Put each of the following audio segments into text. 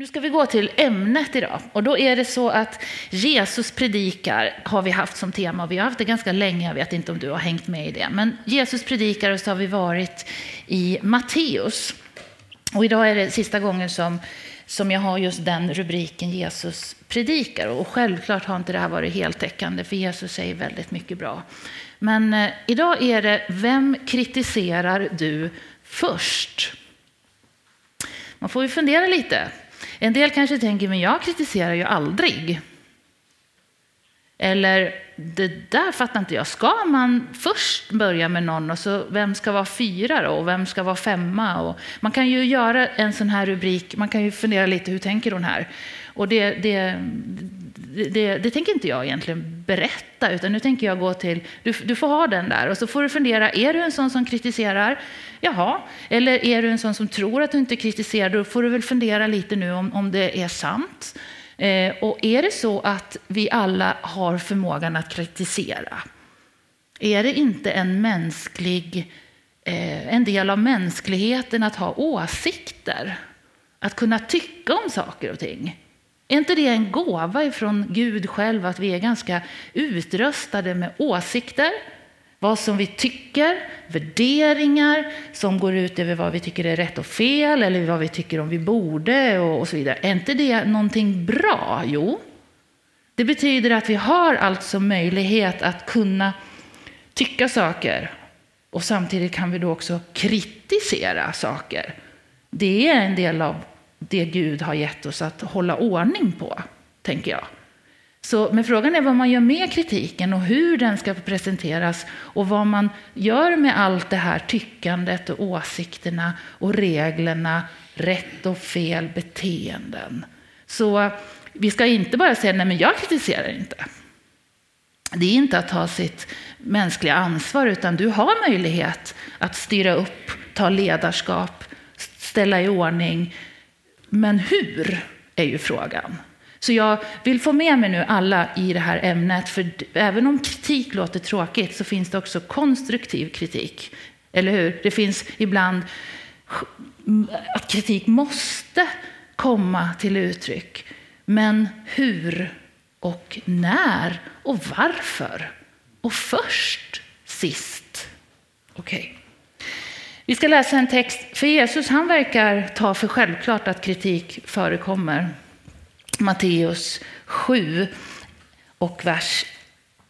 Nu ska vi gå till ämnet idag. Och då är det så att Jesus predikar har vi haft som tema. Vi har haft det ganska länge, jag vet inte om du har hängt med i det. Men Jesus predikar och så har vi varit i Matteus. Och idag är det sista gången som, som jag har just den rubriken Jesus predikar. Och självklart har inte det här varit heltäckande, för Jesus säger väldigt mycket bra. Men eh, idag är det Vem kritiserar du först? Man får ju fundera lite. En del kanske tänker, men jag kritiserar ju aldrig. Eller, det där fattar inte jag. Ska man först börja med någon och så vem ska vara fyra då och vem ska vara femma? Och man kan ju göra en sån här rubrik, man kan ju fundera lite, hur tänker hon här? Och det, det, det, det, tänker inte jag egentligen berätta, utan nu tänker jag gå till, du, du får ha den där och så får du fundera, är du en sån som kritiserar? Jaha, eller är du en sån som tror att du inte kritiserar? Då får du väl fundera lite nu om, om det är sant. Eh, och är det så att vi alla har förmågan att kritisera? Är det inte en mänsklig, eh, en del av mänskligheten att ha åsikter? Att kunna tycka om saker och ting? Är inte det en gåva ifrån Gud själv att vi är ganska utrustade med åsikter, vad som vi tycker, värderingar som går ut över vad vi tycker är rätt och fel eller vad vi tycker om vi borde och, så vidare. Är inte det någonting bra? Jo, det betyder att vi har alltså möjlighet att kunna tycka saker och samtidigt kan vi då också kritisera saker. Det är en del av det Gud har gett oss att hålla ordning på, tänker jag. Så, men frågan är vad man gör med kritiken och hur den ska presenteras och vad man gör med allt det här tyckandet och åsikterna och reglerna, rätt och fel beteenden. Så vi ska inte bara säga nej men jag kritiserar inte. Det är inte att ta sitt mänskliga ansvar utan du har möjlighet att styra upp, ta ledarskap, ställa i ordning, men hur är ju frågan. Så jag vill få med mig nu alla i det här ämnet, för även om kritik låter tråkigt så finns det också konstruktiv kritik. Eller hur? Det finns ibland att kritik måste komma till uttryck. Men hur och när och varför? Och först, sist. Okej. Okay. Vi ska läsa en text, för Jesus han verkar ta för självklart att kritik förekommer. Matteus 7 och vers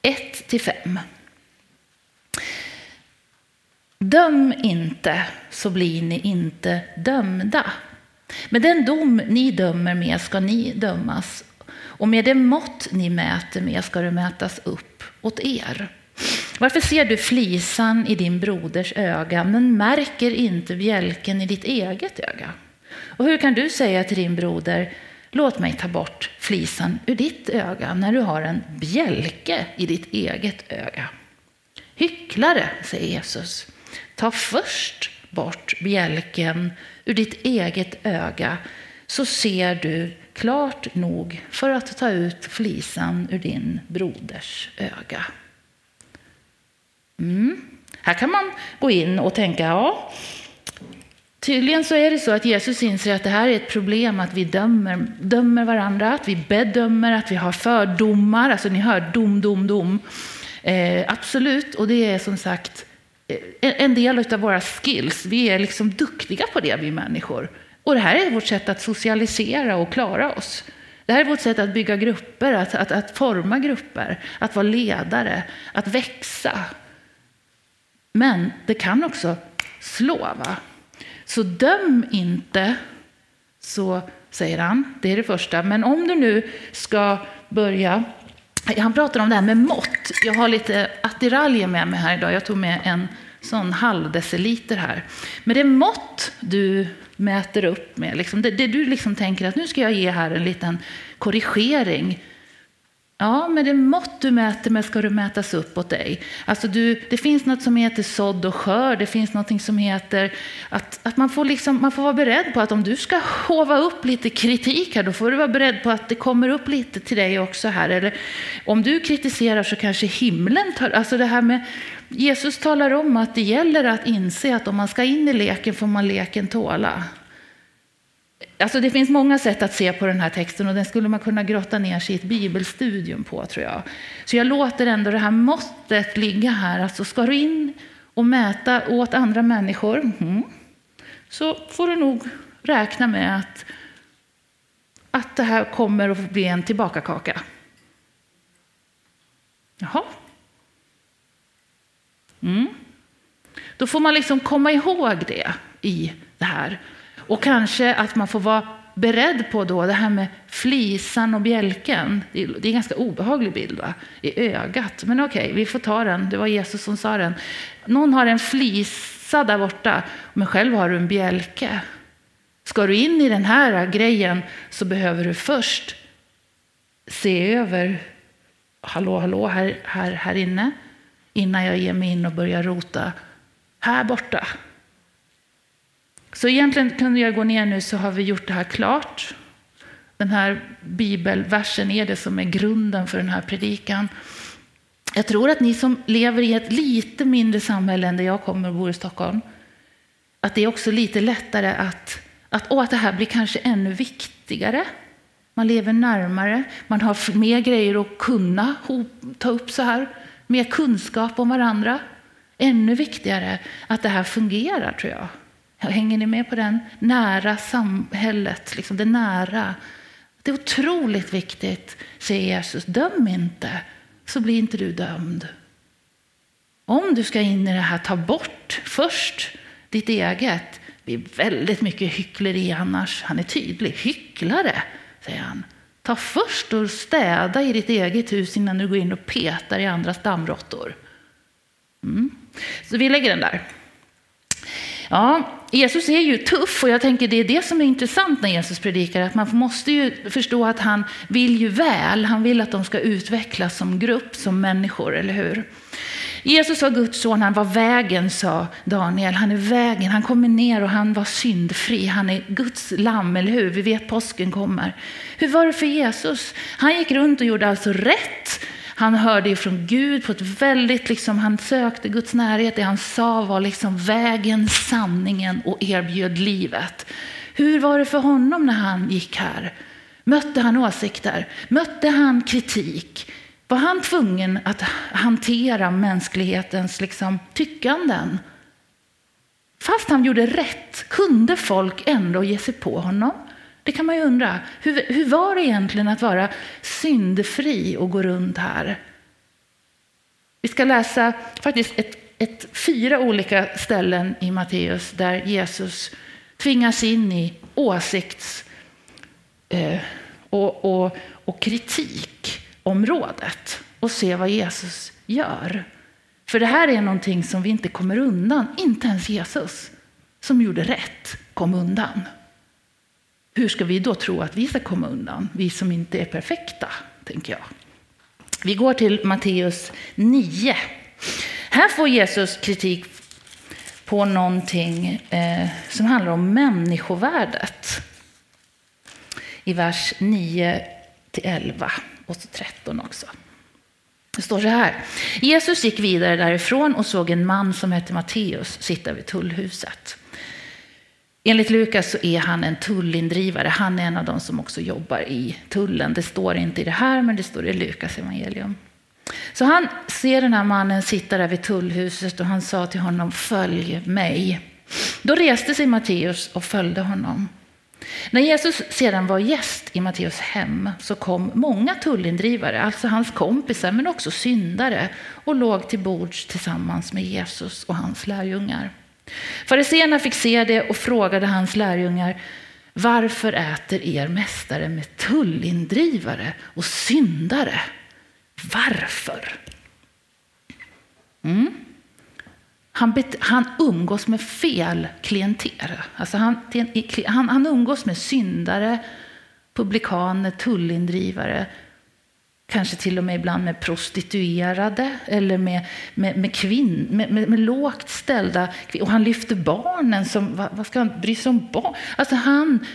1-5. Döm inte, så blir ni inte dömda. Med den dom ni dömer med ska ni dömas, och med det mått ni mäter med ska det mätas upp åt er. Varför ser du flisan i din broders öga men märker inte bjälken i ditt eget öga? Och hur kan du säga till din broder, låt mig ta bort flisan ur ditt öga när du har en bjälke i ditt eget öga? Hycklare, säger Jesus, ta först bort bjälken ur ditt eget öga så ser du klart nog för att ta ut flisan ur din broders öga. Mm. Här kan man gå in och tänka, ja, tydligen så är det så att Jesus inser att det här är ett problem, att vi dömer, dömer varandra, att vi bedömer, att vi har fördomar. Alltså ni hör dom, dom, dom. Eh, absolut, och det är som sagt eh, en del av våra skills. Vi är liksom duktiga på det, vi människor. Och det här är vårt sätt att socialisera och klara oss. Det här är vårt sätt att bygga grupper, att, att, att forma grupper, att vara ledare, att växa. Men det kan också slå. Va? Så döm inte, så säger han. Det är det första. Men om du nu ska börja... Han pratar om det här med mått. Jag har lite attiraljer med mig här idag. Jag tog med en sån halvdeciliter här. Men det mått du mäter upp med, liksom, det, det, du liksom tänker att nu ska jag ge här en liten korrigering Ja, med det mått du mäter med ska du mätas upp åt dig. Alltså du, det finns något som heter sådd och skörd. Det finns något som heter att, att man, får liksom, man får vara beredd på att om du ska hova upp lite kritik här, då får du vara beredd på att det kommer upp lite till dig också här. Eller om du kritiserar så kanske himlen tar... Alltså det här med, Jesus talar om att det gäller att inse att om man ska in i leken får man leken tåla. Alltså det finns många sätt att se på den här texten och den skulle man kunna grotta ner sig i ett bibelstudium på tror jag. Så jag låter ändå det här måttet ligga här. Alltså ska du in och mäta åt andra människor mm, så får du nog räkna med att, att det här kommer att bli en tillbakakaka. Jaha. Mm. Då får man liksom komma ihåg det i det här. Och kanske att man får vara beredd på då det här med flisan och bjälken. Det är, en ganska obehaglig bild va? i ögat. Men okej, okay, vi får ta den. Det var Jesus som sa den. Någon har en flisa där borta, men själv har du en bjälke. Ska du in i den här grejen så behöver du först se över, hallå, hallå, här, här, här inne, innan jag ger mig in och börjar rota här borta. Så egentligen kunde jag gå ner nu så har vi gjort det här klart. Den här bibelversen är det som är grunden för den här predikan. Jag tror att ni som lever i ett lite mindre samhälle än där jag kommer och bor i Stockholm, att det är också lite lättare att, att, och att det här blir kanske ännu viktigare. Man lever närmare, man har mer grejer att kunna ta upp så här, mer kunskap om varandra. Ännu viktigare att det här fungerar tror jag. Hänger ni med på den? Nära samhället, liksom det nära. Det är otroligt viktigt, säger Jesus. Döm inte, så blir inte du dömd. Om du ska in i det här, ta bort först ditt eget. Det är väldigt mycket hyckleri annars. Han är tydlig. Hycklare, säger han. Ta först och städa i ditt eget hus innan du går in och petar i andras dammråttor. Mm. Så vi lägger den där. Ja, Jesus är ju tuff och jag tänker det är det som är intressant när Jesus predikar, att man måste ju förstå att han vill ju väl, han vill att de ska utvecklas som grupp, som människor, eller hur? Jesus var Guds son, han var vägen, sa Daniel. Han är vägen, han kommer ner och han var syndfri. Han är Guds lamm, eller hur? Vi vet påsken kommer. Hur var det för Jesus? Han gick runt och gjorde alltså rätt. Han hörde från Gud på ett väldigt, liksom, han sökte Guds närhet. Det han sa var liksom vägen, sanningen och erbjöd livet. Hur var det för honom när han gick här? Mötte han åsikter? Mötte han kritik? Var han tvungen att hantera mänsklighetens liksom, tyckanden? Fast han gjorde rätt kunde folk ändå ge sig på honom. Det kan man ju undra. Hur, hur var det egentligen att vara syndfri och gå runt här? Vi ska läsa faktiskt ett, ett, fyra olika ställen i Matteus där Jesus tvingas in i åsikts eh, och, och, och kritikområdet och se vad Jesus gör. För det här är någonting som vi inte kommer undan, inte ens Jesus som gjorde rätt kom undan. Hur ska vi då tro att vi ska komma undan, vi som inte är perfekta, tänker jag. Vi går till Matteus 9. Här får Jesus kritik på någonting eh, som handlar om människovärdet. I vers 9 till 11 och 13 också. Det står så här. Jesus gick vidare därifrån och såg en man som hette Matteus sitta vid tullhuset. Enligt Lukas så är han en tullindrivare. Han är en av de som också jobbar i tullen. Det står inte i det här, men det står i Lukas evangelium. Så han ser den här mannen sitta där vid tullhuset och han sa till honom, följ mig. Då reste sig Matteus och följde honom. När Jesus sedan var gäst i Matteus hem så kom många tullindrivare, alltså hans kompisar, men också syndare och låg till bords tillsammans med Jesus och hans lärjungar. Fariséerna fick se det och frågade hans lärjungar varför äter er mästare med tullindrivare och syndare? Varför? Mm. Han, bet, han umgås med fel klienter. Alltså han, han, han umgås med syndare, publikaner, tullindrivare kanske till och med ibland med prostituerade eller med, med, med, kvinn, med, med, med lågt ställda Och han lyfter barnen. Som, vad, vad ska han bry sig om barn? Alltså han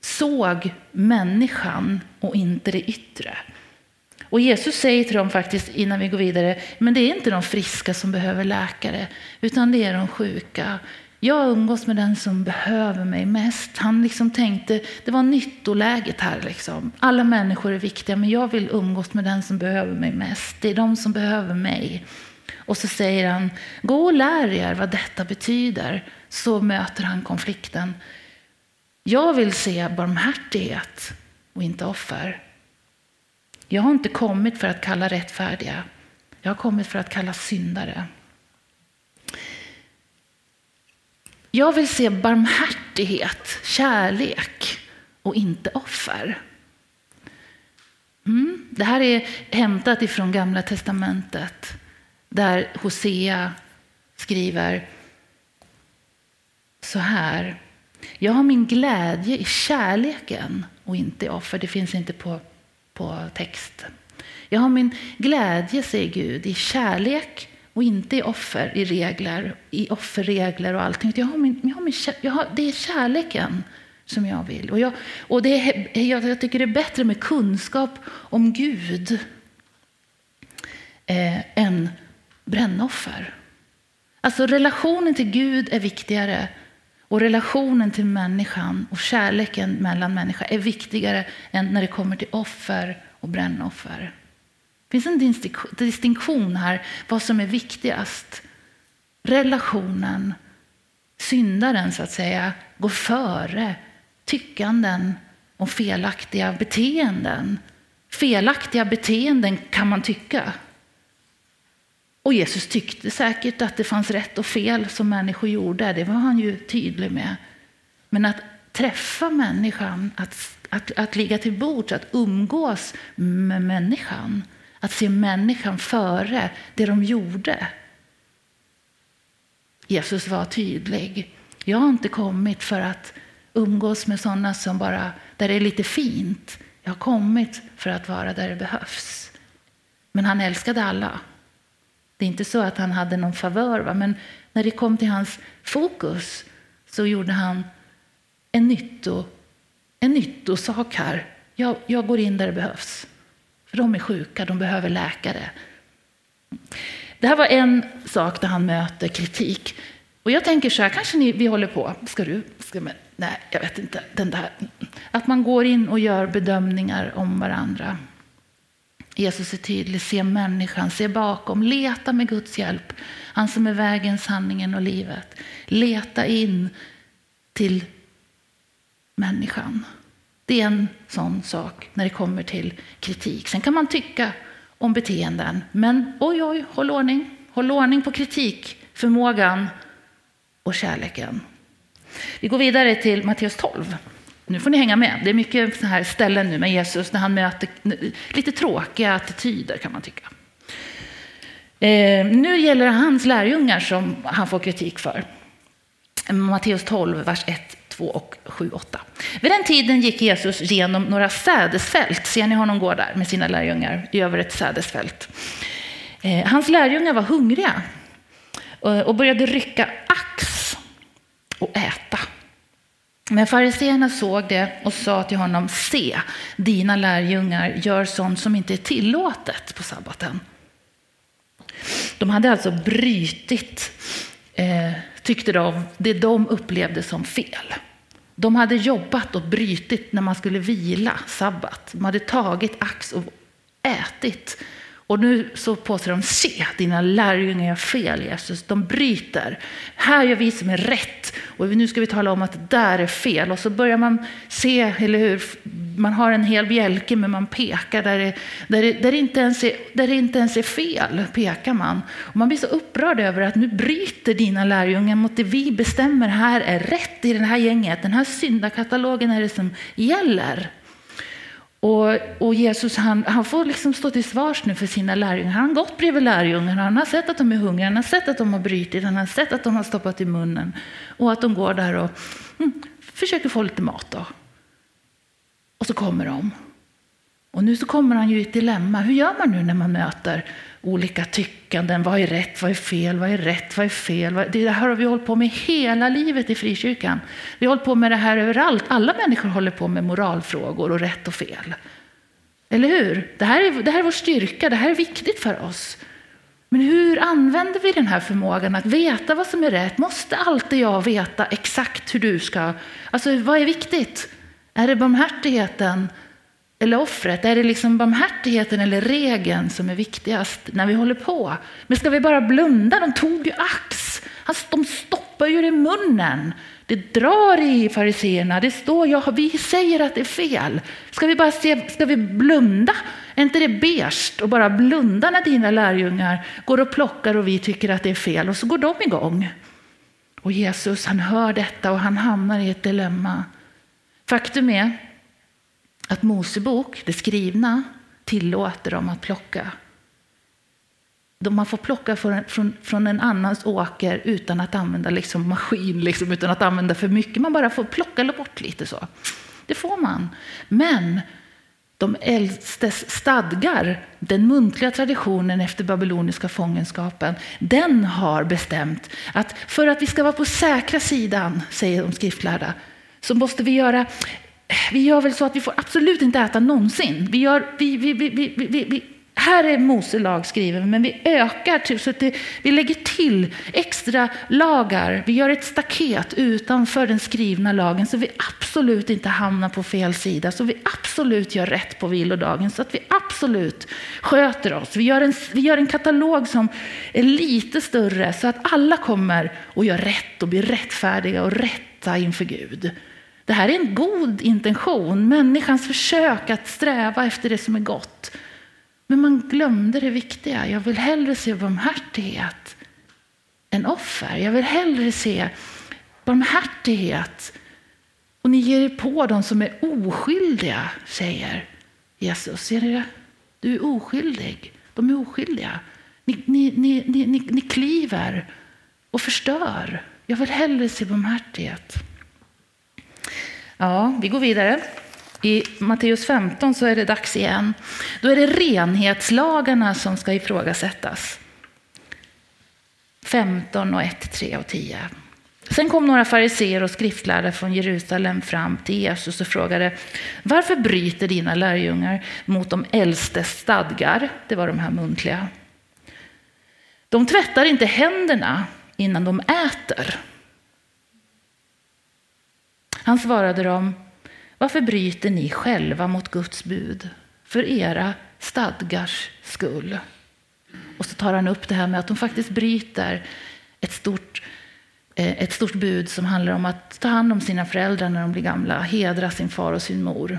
såg människan och inte det yttre. Och Jesus säger till dem faktiskt innan vi går vidare, men det är inte de friska som behöver läkare, utan det är de sjuka. Jag umgås med den som behöver mig mest. Han liksom tänkte, det var nyttoläget här. Liksom. Alla människor är viktiga, men jag vill umgås med den som behöver mig mest. Det är de som behöver mig. Och så säger han, gå och lär er vad detta betyder. Så möter han konflikten. Jag vill se barmhärtighet och inte offer. Jag har inte kommit för att kalla rättfärdiga. Jag har kommit för att kalla syndare. Jag vill se barmhärtighet, kärlek och inte offer. Mm. Det här är hämtat ifrån Gamla testamentet där Hosea skriver så här. Jag har min glädje i kärleken och inte i offer. Det finns inte på, på text. Jag har min glädje, säger Gud, i kärlek och inte i offer, i regler, i offerregler och allting. Jag har min, jag har min, jag har, det är kärleken som jag vill. Och, jag, och det är, jag, jag tycker det är bättre med kunskap om Gud eh, än brännoffer. Alltså relationen till Gud är viktigare och relationen till människan och kärleken mellan människor är viktigare än när det kommer till offer och brännoffer. Det finns en distinktion här, vad som är viktigast. Relationen, syndaren så att säga, går före tyckanden och felaktiga beteenden. Felaktiga beteenden kan man tycka. Och Jesus tyckte säkert att det fanns rätt och fel som människor gjorde. Det var han ju tydlig med. Men att träffa människan, att, att, att ligga till bords, att umgås med människan att se människan före det de gjorde. Jesus var tydlig. Jag har inte kommit för att umgås med sådana som bara, där det är lite fint. Jag har kommit för att vara där det behövs. Men han älskade alla. Det är inte så att han hade någon favör, va? men när det kom till hans fokus så gjorde han en, nytto, en nyttosak här. Jag, jag går in där det behövs. För de är sjuka, de behöver läkare. Det här var en sak där han möter kritik. Och jag tänker så här, kanske ni, vi håller på, ska du, ska man, nej jag vet inte, den där. Att man går in och gör bedömningar om varandra. Jesus är tydlig, se människan, se bakom, leta med Guds hjälp. Han som är vägen, sanningen och livet. Leta in till människan. Det är en sån sak när det kommer till kritik. Sen kan man tycka om beteenden, men oj, oj, håll ordning. Håll ordning på kritikförmågan och kärleken. Vi går vidare till Matteus 12. Nu får ni hänga med. Det är mycket så här ställen nu med Jesus när han möter lite tråkiga attityder kan man tycka. Eh, nu gäller det hans lärjungar som han får kritik för. Matteus 12, vers 1 2 och 7, 8. Vid den tiden gick Jesus genom några sädesfält. Ser ni honom gå där med sina lärjungar över ett sädesfält? Eh, hans lärjungar var hungriga eh, och började rycka ax och äta. Men fariseerna såg det och sa till honom, se, dina lärjungar gör sånt som inte är tillåtet på sabbaten. De hade alltså brytit, eh, tyckte de, det de upplevde som fel. De hade jobbat och brytit när man skulle vila, sabbat. De hade tagit ax och ätit. Och nu så påstår de, se dina lärjungar gör fel Jesus. De bryter. Här gör vi som är rätt. Och nu ska vi tala om att det där är fel. Och så börjar man se, eller hur, man har en hel bjälke men man pekar där det, där det, där det, inte, ens är, där det inte ens är fel. pekar man. Och man blir så upprörd över att nu bryter dina lärjungar mot det vi bestämmer här är rätt i det här gänget. Den här syndakatalogen är det som gäller. Och, och, Jesus han, han får liksom stå till svars nu för sina lärjungar. Han har gått bredvid lärjungarna, han har sett att de är hungriga, han har sett att de har brutit, han har sett att de har stoppat i munnen och att de går där och mm, försöker få lite mat. Då. Och så kommer de. Och nu så kommer han ju i ett dilemma. Hur gör man nu när man möter olika tyckanden? Vad är rätt? Vad är fel? Vad är rätt? Vad är fel? Det här har vi hållit på med hela livet i frikyrkan. Vi har hållit på med det här överallt. Alla människor håller på med moralfrågor och rätt och fel. Eller hur? Det här är, det här är vår styrka. Det här är viktigt för oss. Men hur använder vi den här förmågan att veta vad som är rätt? Måste alltid jag veta exakt hur du ska... Alltså vad är viktigt? Är det barmhärtigheten eller offret? Är det liksom barmhärtigheten eller regeln som är viktigast när vi håller på? Men ska vi bara blunda? De tog ju ax. Alltså, de stoppar ju det i munnen. Det drar i fariseerna. Det står, ja, vi säger att det är fel. Ska vi bara se, ska vi blunda? Är inte det berst och bara blunda när dina lärjungar går och plockar och vi tycker att det är fel och så går de igång. Och Jesus han hör detta och han hamnar i ett dilemma. Faktum är att Mosebok, det skrivna, tillåter dem att plocka. Man får plocka från, från, från en annans åker utan att använda liksom maskin, liksom, utan att använda för mycket. Man bara får plocka bort lite så. Det får man. Men de äldstes stadgar, den muntliga traditionen efter babyloniska fångenskapen, den har bestämt att för att vi ska vara på säkra sidan, säger de skriftlärda, så måste vi göra vi gör väl så att vi får absolut inte äta någonsin. Vi, gör, vi, vi, vi, vi, vi, vi här är Mose lag skriven, men vi ökar till, så att det, vi lägger till extra lagar. Vi gör ett staket utanför den skrivna lagen så vi absolut inte hamnar på fel sida, så vi absolut gör rätt på vilodagen, så att vi absolut sköter oss. Vi gör en, vi gör en katalog som är lite större så att alla kommer och gör rätt och blir rättfärdiga och rätta inför Gud. Det här är en god intention, människans försök att sträva efter det som är gott. Men man glömde det viktiga. Jag vill hellre se barmhärtighet än offer. Jag vill hellre se barmhärtighet. Och ni ger er på dem som är oskyldiga, säger Jesus. Ser ni det? Du är oskyldig. De är oskyldiga. Ni, ni, ni, ni, ni, ni kliver och förstör. Jag vill hellre se barmhärtighet. Ja, vi går vidare. I Matteus 15 så är det dags igen. Då är det renhetslagarna som ska ifrågasättas. 15 och 1, 3 och 10. Sen kom några fariseer och skriftlärare från Jerusalem fram till Jesus och frågade varför bryter dina lärjungar mot de äldstes stadgar? Det var de här muntliga. De tvättar inte händerna innan de äter. Han svarade dem varför bryter ni själva mot Guds bud för era stadgars skull? Och så tar han upp det här med att de faktiskt bryter ett stort, eh, ett stort bud som handlar om att ta hand om sina föräldrar när de blir gamla, hedra sin far och sin mor.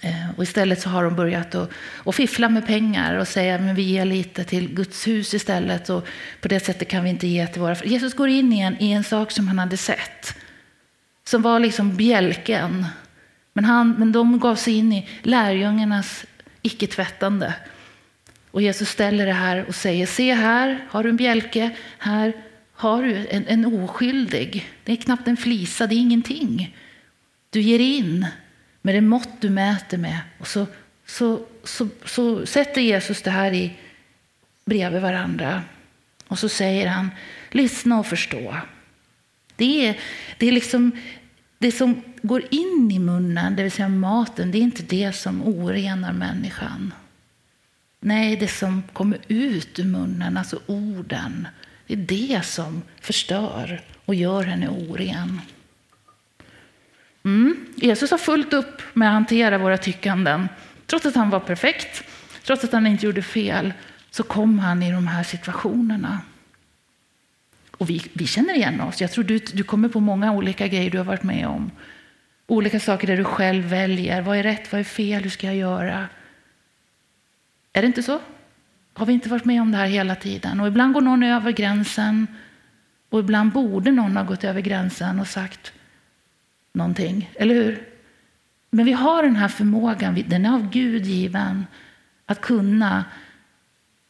Eh, och istället så har de börjat att, att fiffla med pengar och säga men vi ger lite till Guds hus istället. Och på det sättet kan vi inte ge till våra Jesus går in i en, i en sak som han hade sett. Som var liksom bjälken men, han, men de gav sig in i lärjungarnas icke-tvättande. Och Jesus ställer det här och säger, se här har du en bjälke, här har du en, en oskyldig. Det är knappt en flisa, det är ingenting. Du ger in med det mått du mäter med. Och så, så, så, så sätter Jesus det här i bredvid varandra. Och så säger han, lyssna och förstå. Det är, det är liksom det som går in i munnen, det vill säga maten, det är inte det som orenar människan. Nej, det som kommer ut ur munnen, alltså orden, det är det som förstör och gör henne oren. Mm. Jesus har fullt upp med att hantera våra tyckanden. Trots att han var perfekt, trots att han inte gjorde fel, så kom han i de här situationerna. Och vi, vi känner igen oss. Jag tror du, du kommer på många olika grejer du har varit med om. Olika saker där du själv väljer. Vad är rätt? Vad är fel? Hur ska jag göra? Är det inte så? Har vi inte varit med om det här hela tiden? Och ibland går någon över gränsen. Och ibland borde någon ha gått över gränsen och sagt någonting. Eller hur? Men vi har den här förmågan, den är av Gud given, att kunna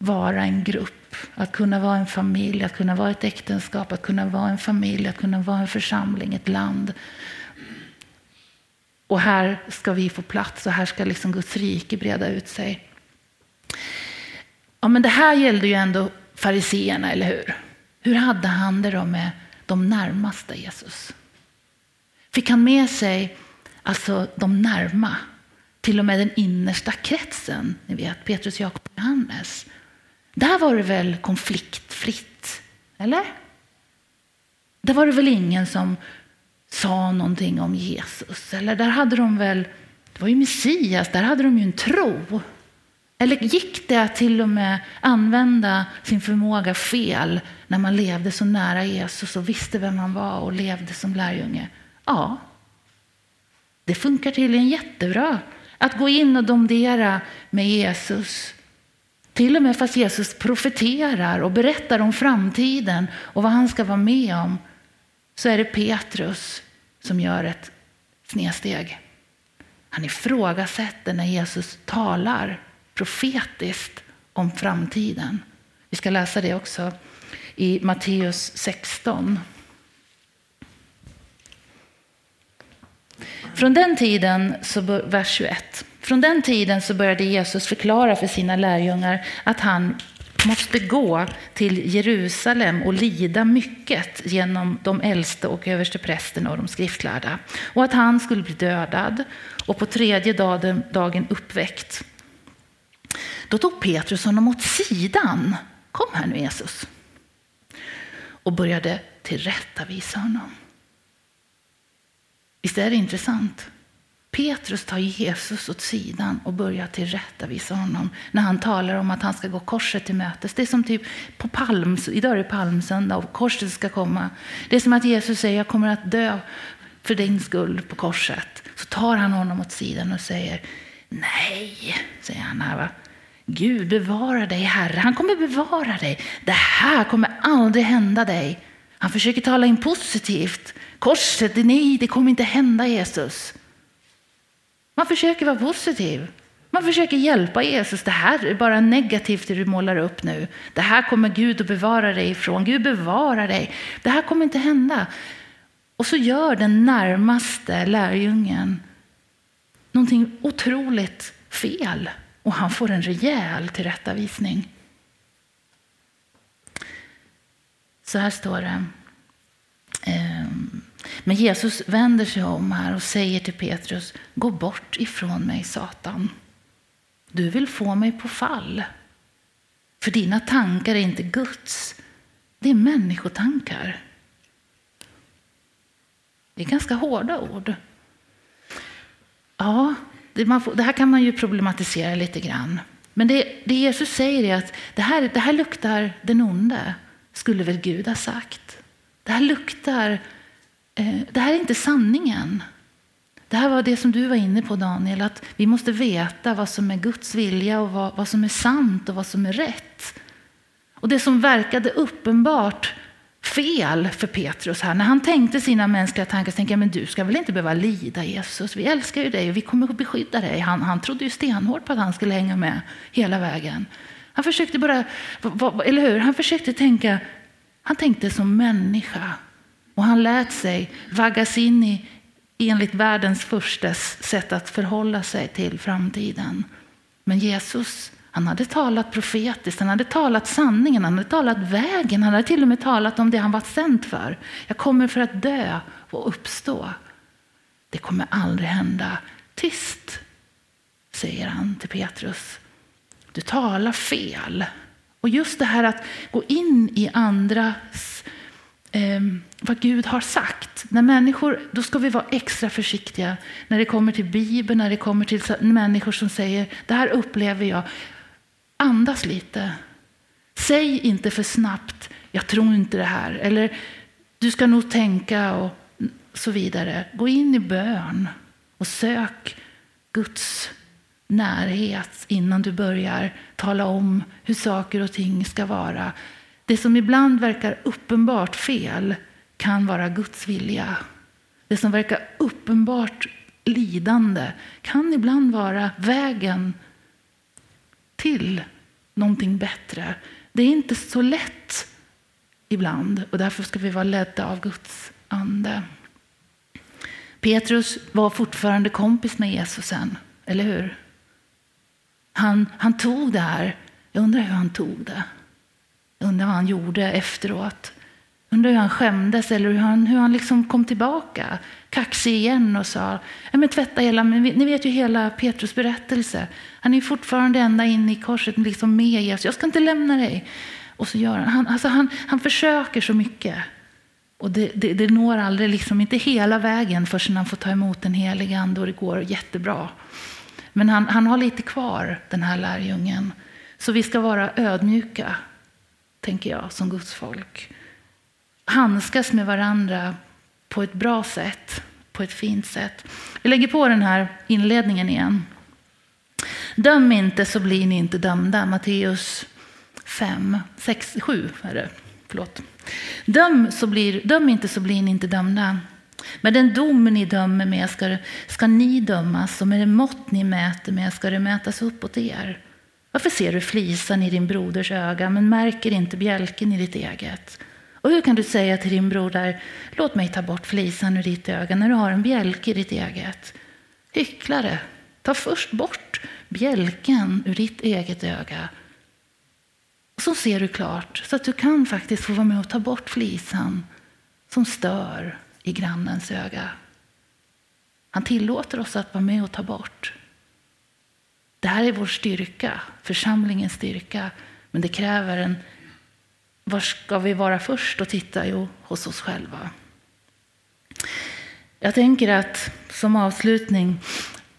vara en grupp, att kunna vara en familj, att kunna vara ett äktenskap, att kunna vara en familj, att kunna vara en församling, ett land. Och här ska vi få plats och här ska liksom Guds rike breda ut sig. Ja, men det här gällde ju ändå fariseerna, eller hur? Hur hade han det då med de närmaste Jesus? Fick han med sig alltså de närma, till och med den innersta kretsen? Ni vet, Petrus, Jakob och Johannes. Där var det väl konfliktfritt, eller? Där var det väl ingen som sa någonting om Jesus. Eller där hade de väl, det var ju Messias, där hade de ju en tro. Eller gick det att till och med använda sin förmåga fel när man levde så nära Jesus och visste vem han var och levde som lärjunge? Ja, det funkar tydligen jättebra att gå in och domdera med Jesus. Till och med fast Jesus profeterar och berättar om framtiden och vad han ska vara med om så är det Petrus som gör ett snedsteg. Han ifrågasätter när Jesus talar profetiskt om framtiden. Vi ska läsa det också i Matteus 16. Från den tiden, så, vers 21. Från den tiden så började Jesus förklara för sina lärjungar att han måste gå till Jerusalem och lida mycket genom de äldste och översteprästerna och de skriftlärda. Och att han skulle bli dödad och på tredje dagen, dagen uppväckt. Då tog Petrus honom åt sidan. Kom här nu Jesus. Och började tillrättavisa honom. Visst är det intressant? Petrus tar Jesus åt sidan och börjar tillrättavisa honom när han talar om att han ska gå korset till mötes. Det är som typ på palms, idag är det palmsöndag och korset ska komma. Det är som att Jesus säger jag kommer att dö för din skull på korset. Så tar han honom åt sidan och säger nej, säger han här. Va? Gud bevara dig Herre, han kommer bevara dig. Det här kommer aldrig hända dig. Han försöker tala in positivt. Korset, nej, det kommer inte hända Jesus. Man försöker vara positiv. Man försöker hjälpa Jesus. Det här är bara negativt det du målar upp nu. Det här kommer Gud att bevara dig ifrån. Gud bevarar dig. Det här kommer inte hända. Och så gör den närmaste lärjungen någonting otroligt fel. Och han får en rejäl tillrättavisning. Så här står det. Ehm men Jesus vänder sig om här och säger till Petrus, gå bort ifrån mig Satan. Du vill få mig på fall. För dina tankar är inte Guds, det är människotankar. Det är ganska hårda ord. Ja, det, får, det här kan man ju problematisera lite grann. Men det, det Jesus säger är att det här, det här luktar den onde, skulle väl Gud ha sagt. Det här luktar Eh, det här är inte sanningen. Det här var det som du var inne på Daniel, att vi måste veta vad som är Guds vilja och vad, vad som är sant och vad som är rätt. Och det som verkade uppenbart fel för Petrus här, när han tänkte sina mänskliga tankar, så tänkte jag, men du ska väl inte behöva lida Jesus, vi älskar ju dig och vi kommer att beskydda dig. Han, han trodde ju stenhårt på att han skulle hänga med hela vägen. Han försökte bara, eller hur? Han försökte tänka, han tänkte som människa. Och han lät sig vaggas in i enligt världens förstes sätt att förhålla sig till framtiden. Men Jesus, han hade talat profetiskt, han hade talat sanningen, han hade talat vägen, han hade till och med talat om det han var sänd för. Jag kommer för att dö och uppstå. Det kommer aldrig hända. Tyst, säger han till Petrus. Du talar fel. Och just det här att gå in i andras eh, vad Gud har sagt. När människor, då ska vi vara extra försiktiga när det kommer till Bibeln, när det kommer till människor som säger det här upplever jag. Andas lite. Säg inte för snabbt, jag tror inte det här. Eller du ska nog tänka och så vidare. Gå in i bön och sök Guds närhet innan du börjar tala om hur saker och ting ska vara. Det som ibland verkar uppenbart fel kan vara Guds vilja. Det som verkar uppenbart lidande kan ibland vara vägen till någonting bättre. Det är inte så lätt ibland och därför ska vi vara ledda av Guds ande. Petrus var fortfarande kompis med Jesus sen, eller hur? Han, han tog det här. Jag undrar hur han tog det. Undrar vad han gjorde efteråt. Undrar hur han skämdes eller hur han, hur han liksom kom tillbaka. Kaxig igen och sa, men tvätta hela, men ni vet ju hela Petrus berättelse. Han är fortfarande ända in i korset liksom med Jesus. Jag ska inte lämna dig. Och så gör han, han, alltså han, han försöker så mycket. Och det, det, det, når aldrig, liksom inte hela vägen förrän han får ta emot den heliga ande och det går jättebra. Men han, han har lite kvar, den här lärjungen. Så vi ska vara ödmjuka, tänker jag, som Guds folk. Handskas med varandra på ett bra sätt, på ett fint sätt. Vi lägger på den här inledningen igen. Döm inte så blir ni inte dömda. Matteus 5, 6, 7 är det. Förlåt. Döm, så blir, döm inte så blir ni inte dömda. Med den dom ni dömer med ska, ska ni dömas och med det mått ni mäter med ska det mätas uppåt er. Varför ser du flisan i din broders öga men märker inte bjälken i ditt eget? Och hur kan du säga till din broder, låt mig ta bort flisan ur ditt öga när du har en bjälke i ditt eget? Hycklare, ta först bort bjälken ur ditt eget öga. Och så ser du klart, så att du kan faktiskt få vara med och ta bort flisan som stör i grannens öga. Han tillåter oss att vara med och ta bort. Det här är vår styrka, församlingens styrka. Men det kräver en... Var ska vi vara först och titta? Jo, hos oss själva. Jag tänker att som avslutning,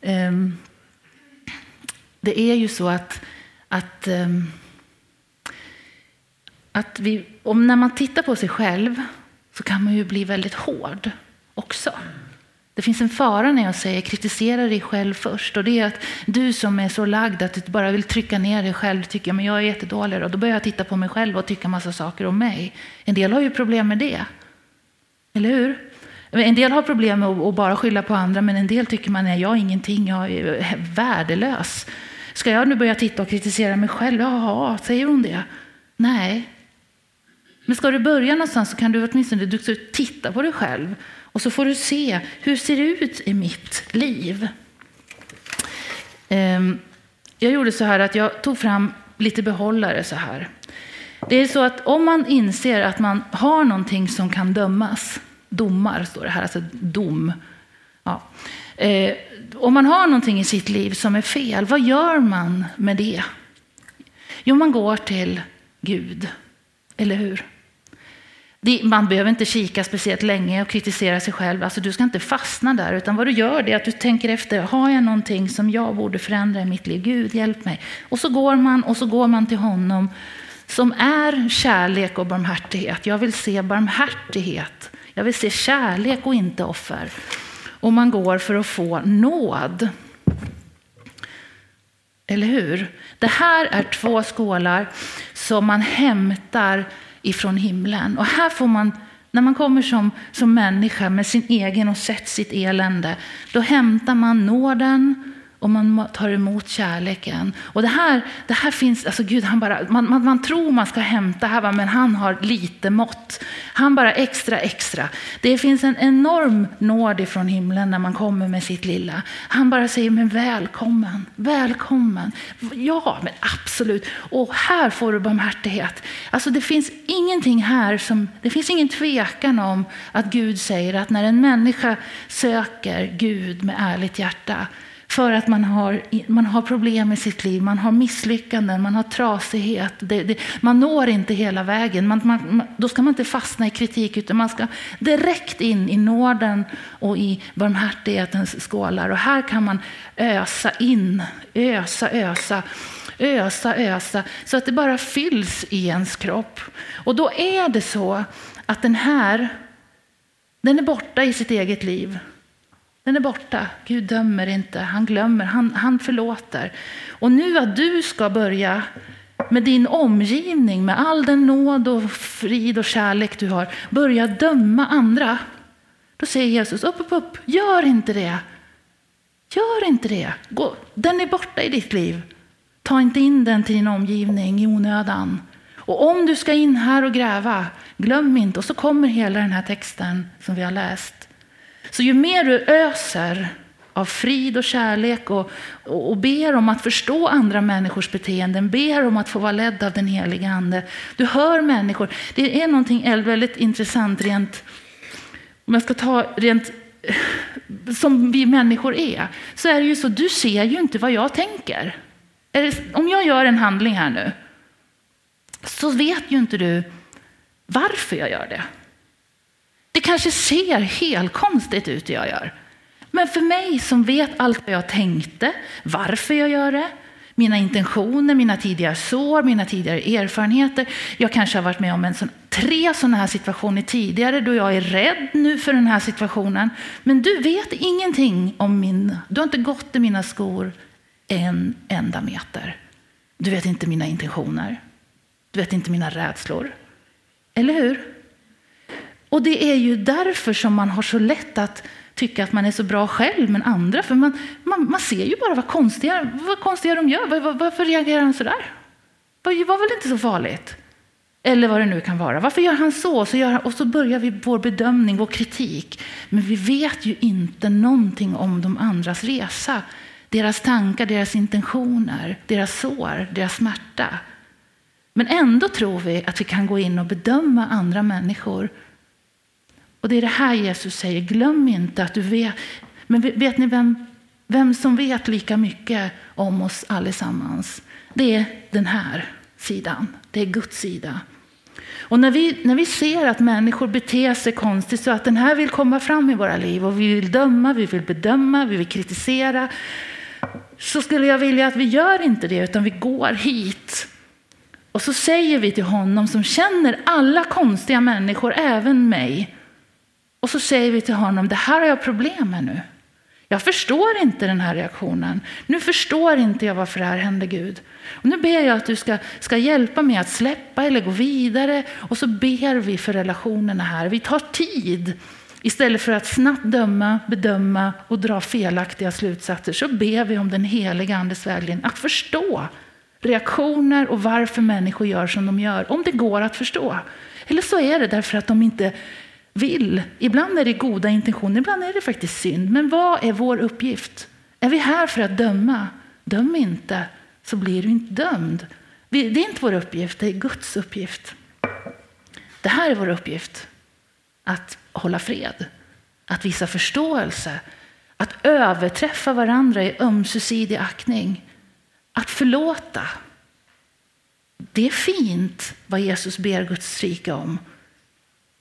eh, det är ju så att, att, eh, att vi, om när man tittar på sig själv så kan man ju bli väldigt hård också. Det finns en fara när jag säger kritisera dig själv först. Och det är att du som är så lagd att du bara vill trycka ner dig själv tycker men jag är jättedålig. Och då börjar jag titta på mig själv och tycka massa saker om mig. En del har ju problem med det. Eller hur? En del har problem med att bara skylla på andra men en del tycker man är jag är ingenting, jag är värdelös. Ska jag nu börja titta och kritisera mig själv? Jaha, säger hon det? Nej. Men ska du börja någonstans så kan du åtminstone du titta på dig själv och så får du se hur ser det ut i mitt liv. Ehm, jag gjorde så här att jag tog fram lite behållare så här. Det är så att om man inser att man har någonting som kan dömas, domar står det här, alltså dom. Ja. Eh, om man har någonting i sitt liv som är fel, vad gör man med det? Jo, man går till Gud, eller hur? Man behöver inte kika speciellt länge och kritisera sig själv. Alltså, du ska inte fastna där. Utan vad du gör är att du tänker efter. Har jag någonting som jag borde förändra i mitt liv? Gud, hjälp mig. Och så går man och så går man till honom som är kärlek och barmhärtighet. Jag vill se barmhärtighet. Jag vill se kärlek och inte offer. Och man går för att få nåd. Eller hur? Det här är två skålar som man hämtar ifrån himlen. Och här får man, när man kommer som, som människa med sin egen och sett sitt elände, då hämtar man nåden och man tar emot kärleken. Och det här, det här finns, alltså Gud, han bara, man, man, man tror man ska hämta här, men han har lite mått. Han bara extra, extra. Det finns en enorm nåd ifrån himlen när man kommer med sitt lilla. Han bara säger, men välkommen, välkommen. Ja, men absolut. Och här får du barmhärtighet. Alltså det finns ingenting här som, det finns ingen tvekan om att Gud säger att när en människa söker Gud med ärligt hjärta, för att man har, man har problem i sitt liv, man har misslyckanden, man har trasighet. Det, det, man når inte hela vägen. Man, man, då ska man inte fastna i kritik utan man ska direkt in i nåden och i barmhärtighetens skålar. Och här kan man ösa in, ösa, ösa ösa, ösa, så att det bara fylls i ens kropp. Och då är det så att den här, den är borta i sitt eget liv. Den är borta. Gud dömer inte, han glömmer, han, han förlåter. Och nu att du ska börja med din omgivning, med all den nåd och frid och kärlek du har, börja döma andra. Då säger Jesus, upp, upp, upp, gör inte det. Gör inte det. Gå. Den är borta i ditt liv. Ta inte in den till din omgivning i onödan. Och om du ska in här och gräva, glöm inte. Och så kommer hela den här texten som vi har läst. Så ju mer du öser av frid och kärlek och, och, och ber om att förstå andra människors beteenden, ber om att få vara ledd av den heliga Ande. Du hör människor. Det är någonting väldigt intressant rent, om jag ska ta rent som vi människor är, så är det ju så, du ser ju inte vad jag tänker. Om jag gör en handling här nu, så vet ju inte du varför jag gör det. Det kanske ser helt konstigt ut det jag gör. Men för mig som vet allt vad jag tänkte, varför jag gör det, mina intentioner, mina tidigare sår, mina tidigare erfarenheter. Jag kanske har varit med om en sån, tre sådana här situationer tidigare då jag är rädd nu för den här situationen. Men du vet ingenting om min, du har inte gått i mina skor en enda meter. Du vet inte mina intentioner. Du vet inte mina rädslor. Eller hur? Och det är ju därför som man har så lätt att tycka att man är så bra själv, men andra, för man, man, man ser ju bara vad konstiga, vad konstiga de gör. Var, varför reagerar han så där? Det var väl inte så farligt? Eller vad det nu kan vara. Varför gör han så? så gör han, och så börjar vi vår bedömning, vår kritik. Men vi vet ju inte någonting om de andras resa. Deras tankar, deras intentioner, deras sår, deras smärta. Men ändå tror vi att vi kan gå in och bedöma andra människor och det är det här Jesus säger, glöm inte att du vet. Men vet ni vem, vem som vet lika mycket om oss allesammans? Det är den här sidan, det är Guds sida. Och när vi, när vi ser att människor beter sig konstigt så att den här vill komma fram i våra liv och vi vill döma, vi vill bedöma, vi vill kritisera. Så skulle jag vilja att vi gör inte det utan vi går hit. Och så säger vi till honom som känner alla konstiga människor, även mig. Och så säger vi till honom, det här har jag problem med nu. Jag förstår inte den här reaktionen. Nu förstår inte jag varför det här hände Gud. Och nu ber jag att du ska, ska hjälpa mig att släppa eller gå vidare. Och så ber vi för relationerna här. Vi tar tid. Istället för att snabbt döma, bedöma och dra felaktiga slutsatser så ber vi om den heliga Andes vägledning att förstå reaktioner och varför människor gör som de gör. Om det går att förstå. Eller så är det därför att de inte vill. Ibland är det goda intentioner, ibland är det faktiskt synd. Men vad är vår uppgift? Är vi här för att döma? Döm inte, så blir du inte dömd. Det är inte vår uppgift, det är Guds uppgift. Det här är vår uppgift. Att hålla fred, att visa förståelse, att överträffa varandra i ömsesidig aktning, att förlåta. Det är fint vad Jesus ber Guds rike om.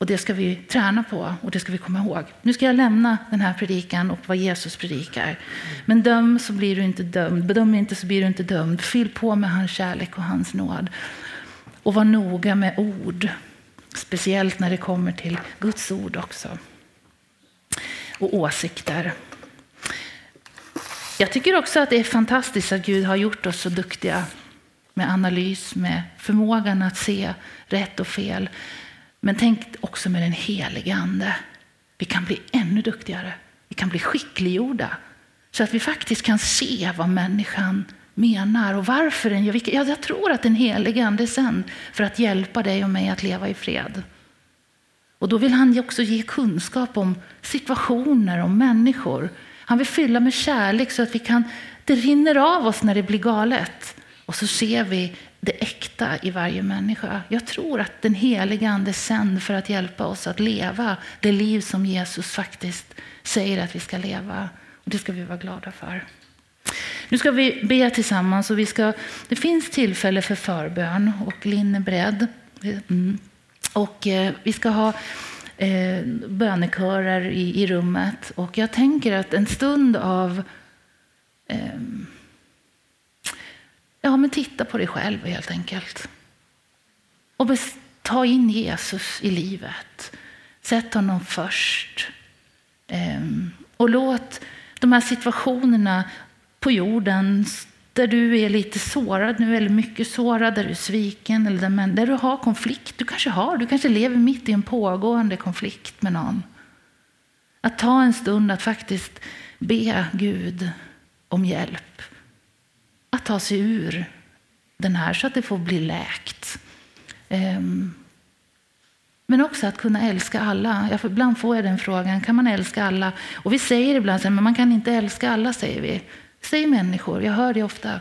Och det ska vi träna på och det ska vi komma ihåg. Nu ska jag lämna den här predikan och vad Jesus predikar. Men döm så blir du inte dömd. Bedöm inte så blir du inte dömd. Fyll på med hans kärlek och hans nåd. Och var noga med ord. Speciellt när det kommer till Guds ord också. Och åsikter. Jag tycker också att det är fantastiskt att Gud har gjort oss så duktiga med analys, med förmågan att se rätt och fel. Men tänk också med den helige Ande. Vi kan bli ännu duktigare. Vi kan bli skickliggjorda. Så att vi faktiskt kan se vad människan menar och varför den gör Jag tror att den helige Ande är sänd för att hjälpa dig och mig att leva i fred. Och då vill han också ge kunskap om situationer, om människor. Han vill fylla med kärlek så att vi kan, det rinner av oss när det blir galet. Och så ser vi det äkta i varje människa. Jag tror att den heliga Ande är sänd för att hjälpa oss att leva det liv som Jesus faktiskt säger att vi ska leva. Och Det ska vi vara glada för. Nu ska vi be tillsammans och vi ska, det finns tillfälle för förbön och Linn är beredd. Mm. Och eh, vi ska ha eh, bönekörer i, i rummet och jag tänker att en stund av eh, Ja, men titta på dig själv helt enkelt. Och ta in Jesus i livet. Sätt honom först. Ehm, och låt de här situationerna på jorden där du är lite sårad nu, eller mycket sårad, där du är sviken, eller där, där du har konflikt. Du kanske har, du kanske lever mitt i en pågående konflikt med någon. Att ta en stund att faktiskt be Gud om hjälp att ta sig ur den här så att det får bli läkt. Um, Men också att kunna älska alla. Jag, ibland får jag den frågan, kan man älska alla? Och vi säger ibland men man kan inte älska alla, säger vi. Säger människor, jag hör det ofta.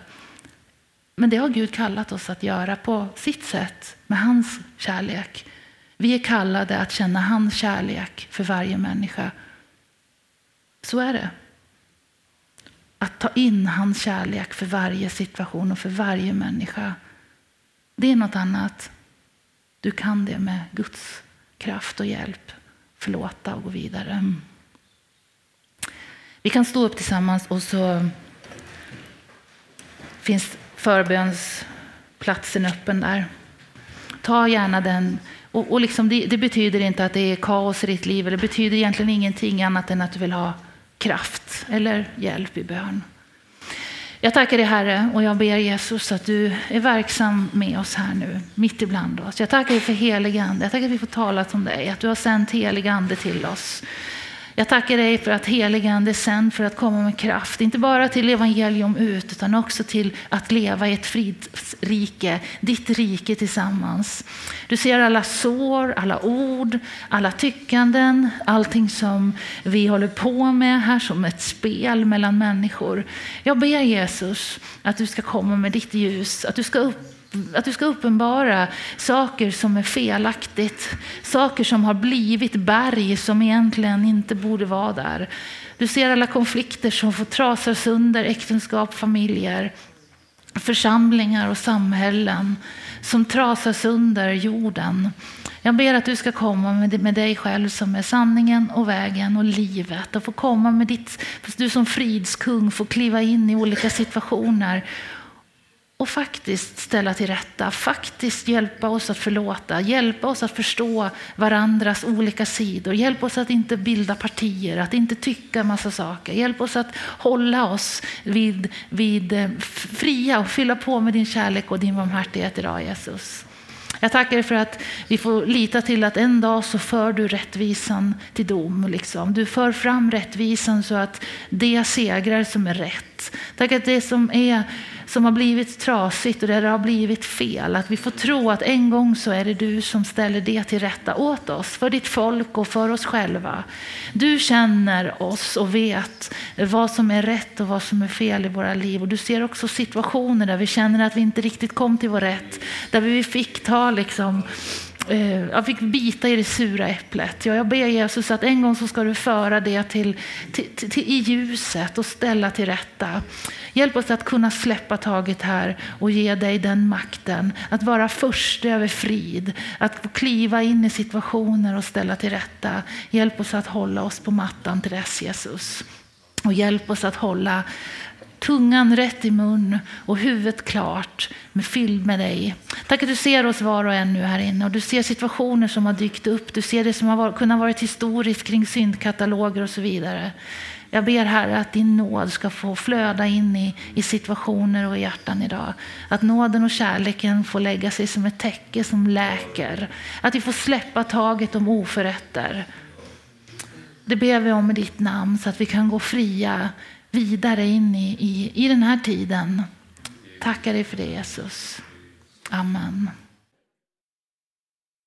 Men det har Gud kallat oss att göra på sitt sätt, med hans kärlek. Vi är kallade att känna hans kärlek för varje människa. Så är det. Att ta in hans kärlek för varje situation och för varje människa. Det är något annat. Du kan det med Guds kraft och hjälp. Förlåta och gå vidare. Vi kan stå upp tillsammans och så finns förbönsplatsen öppen där. Ta gärna den. Och, och liksom det, det, betyder inte att det är kaos i ditt liv. Det betyder egentligen ingenting annat än att du vill ha kraft eller hjälp i bön. Jag tackar dig Herre och jag ber Jesus att du är verksam med oss här nu, mitt ibland oss. Jag tackar dig för helig ande. Jag tackar att vi får tala om dig, att du har sänt helig ande till oss. Jag tackar dig för att heligande är sänd för att komma med kraft, inte bara till evangelium ut, utan också till att leva i ett fridsrike, ditt rike tillsammans. Du ser alla sår, alla ord, alla tyckanden, allting som vi håller på med här som ett spel mellan människor. Jag ber Jesus att du ska komma med ditt ljus, att du ska upp att du ska uppenbara saker som är felaktigt. Saker som har blivit berg som egentligen inte borde vara där. Du ser alla konflikter som får trasa sönder äktenskap, familjer, församlingar och samhällen som trasar sönder jorden. Jag ber att du ska komma med dig själv som är sanningen och vägen och livet och få komma med ditt, du som fridskung får kliva in i olika situationer och faktiskt ställa till rätta, faktiskt hjälpa oss att förlåta, hjälpa oss att förstå varandras olika sidor, hjälpa oss att inte bilda partier, att inte tycka massa saker, hjälpa oss att hålla oss vid, vid eh, fria och fylla på med din kärlek och din barmhärtighet idag Jesus. Jag tackar dig för att vi får lita till att en dag så för du rättvisan till dom. Liksom. Du för fram rättvisan så att det segrar som är rätt. Tack att det som är som har blivit trasigt och där det har blivit fel. Att vi får tro att en gång så är det du som ställer det till rätta åt oss, för ditt folk och för oss själva. Du känner oss och vet vad som är rätt och vad som är fel i våra liv. Och du ser också situationer där vi känner att vi inte riktigt kom till vår rätt. Där vi fick ta liksom Eh, jag fick bita i det sura äpplet. jag ber Jesus att en gång så ska du föra det till, till, till, i ljuset och ställa till rätta. Hjälp oss att kunna släppa taget här och ge dig den makten. Att vara först över frid, att få kliva in i situationer och ställa till rätta. Hjälp oss att hålla oss på mattan till dess Jesus. Och hjälp oss att hålla tungan rätt i mun och huvudet klart, med fylld med dig. Tack att du ser oss var och en nu här inne och du ser situationer som har dykt upp. Du ser det som har kunnat varit historiskt kring syndkataloger och så vidare. Jag ber Herre att din nåd ska få flöda in i, i situationer och hjärtan idag. Att nåden och kärleken får lägga sig som ett täcke som läker. Att vi får släppa taget om oförrätter. Det ber vi om i ditt namn så att vi kan gå fria vidare in i, i, i den här tiden. Tackar dig för det Jesus. Amen.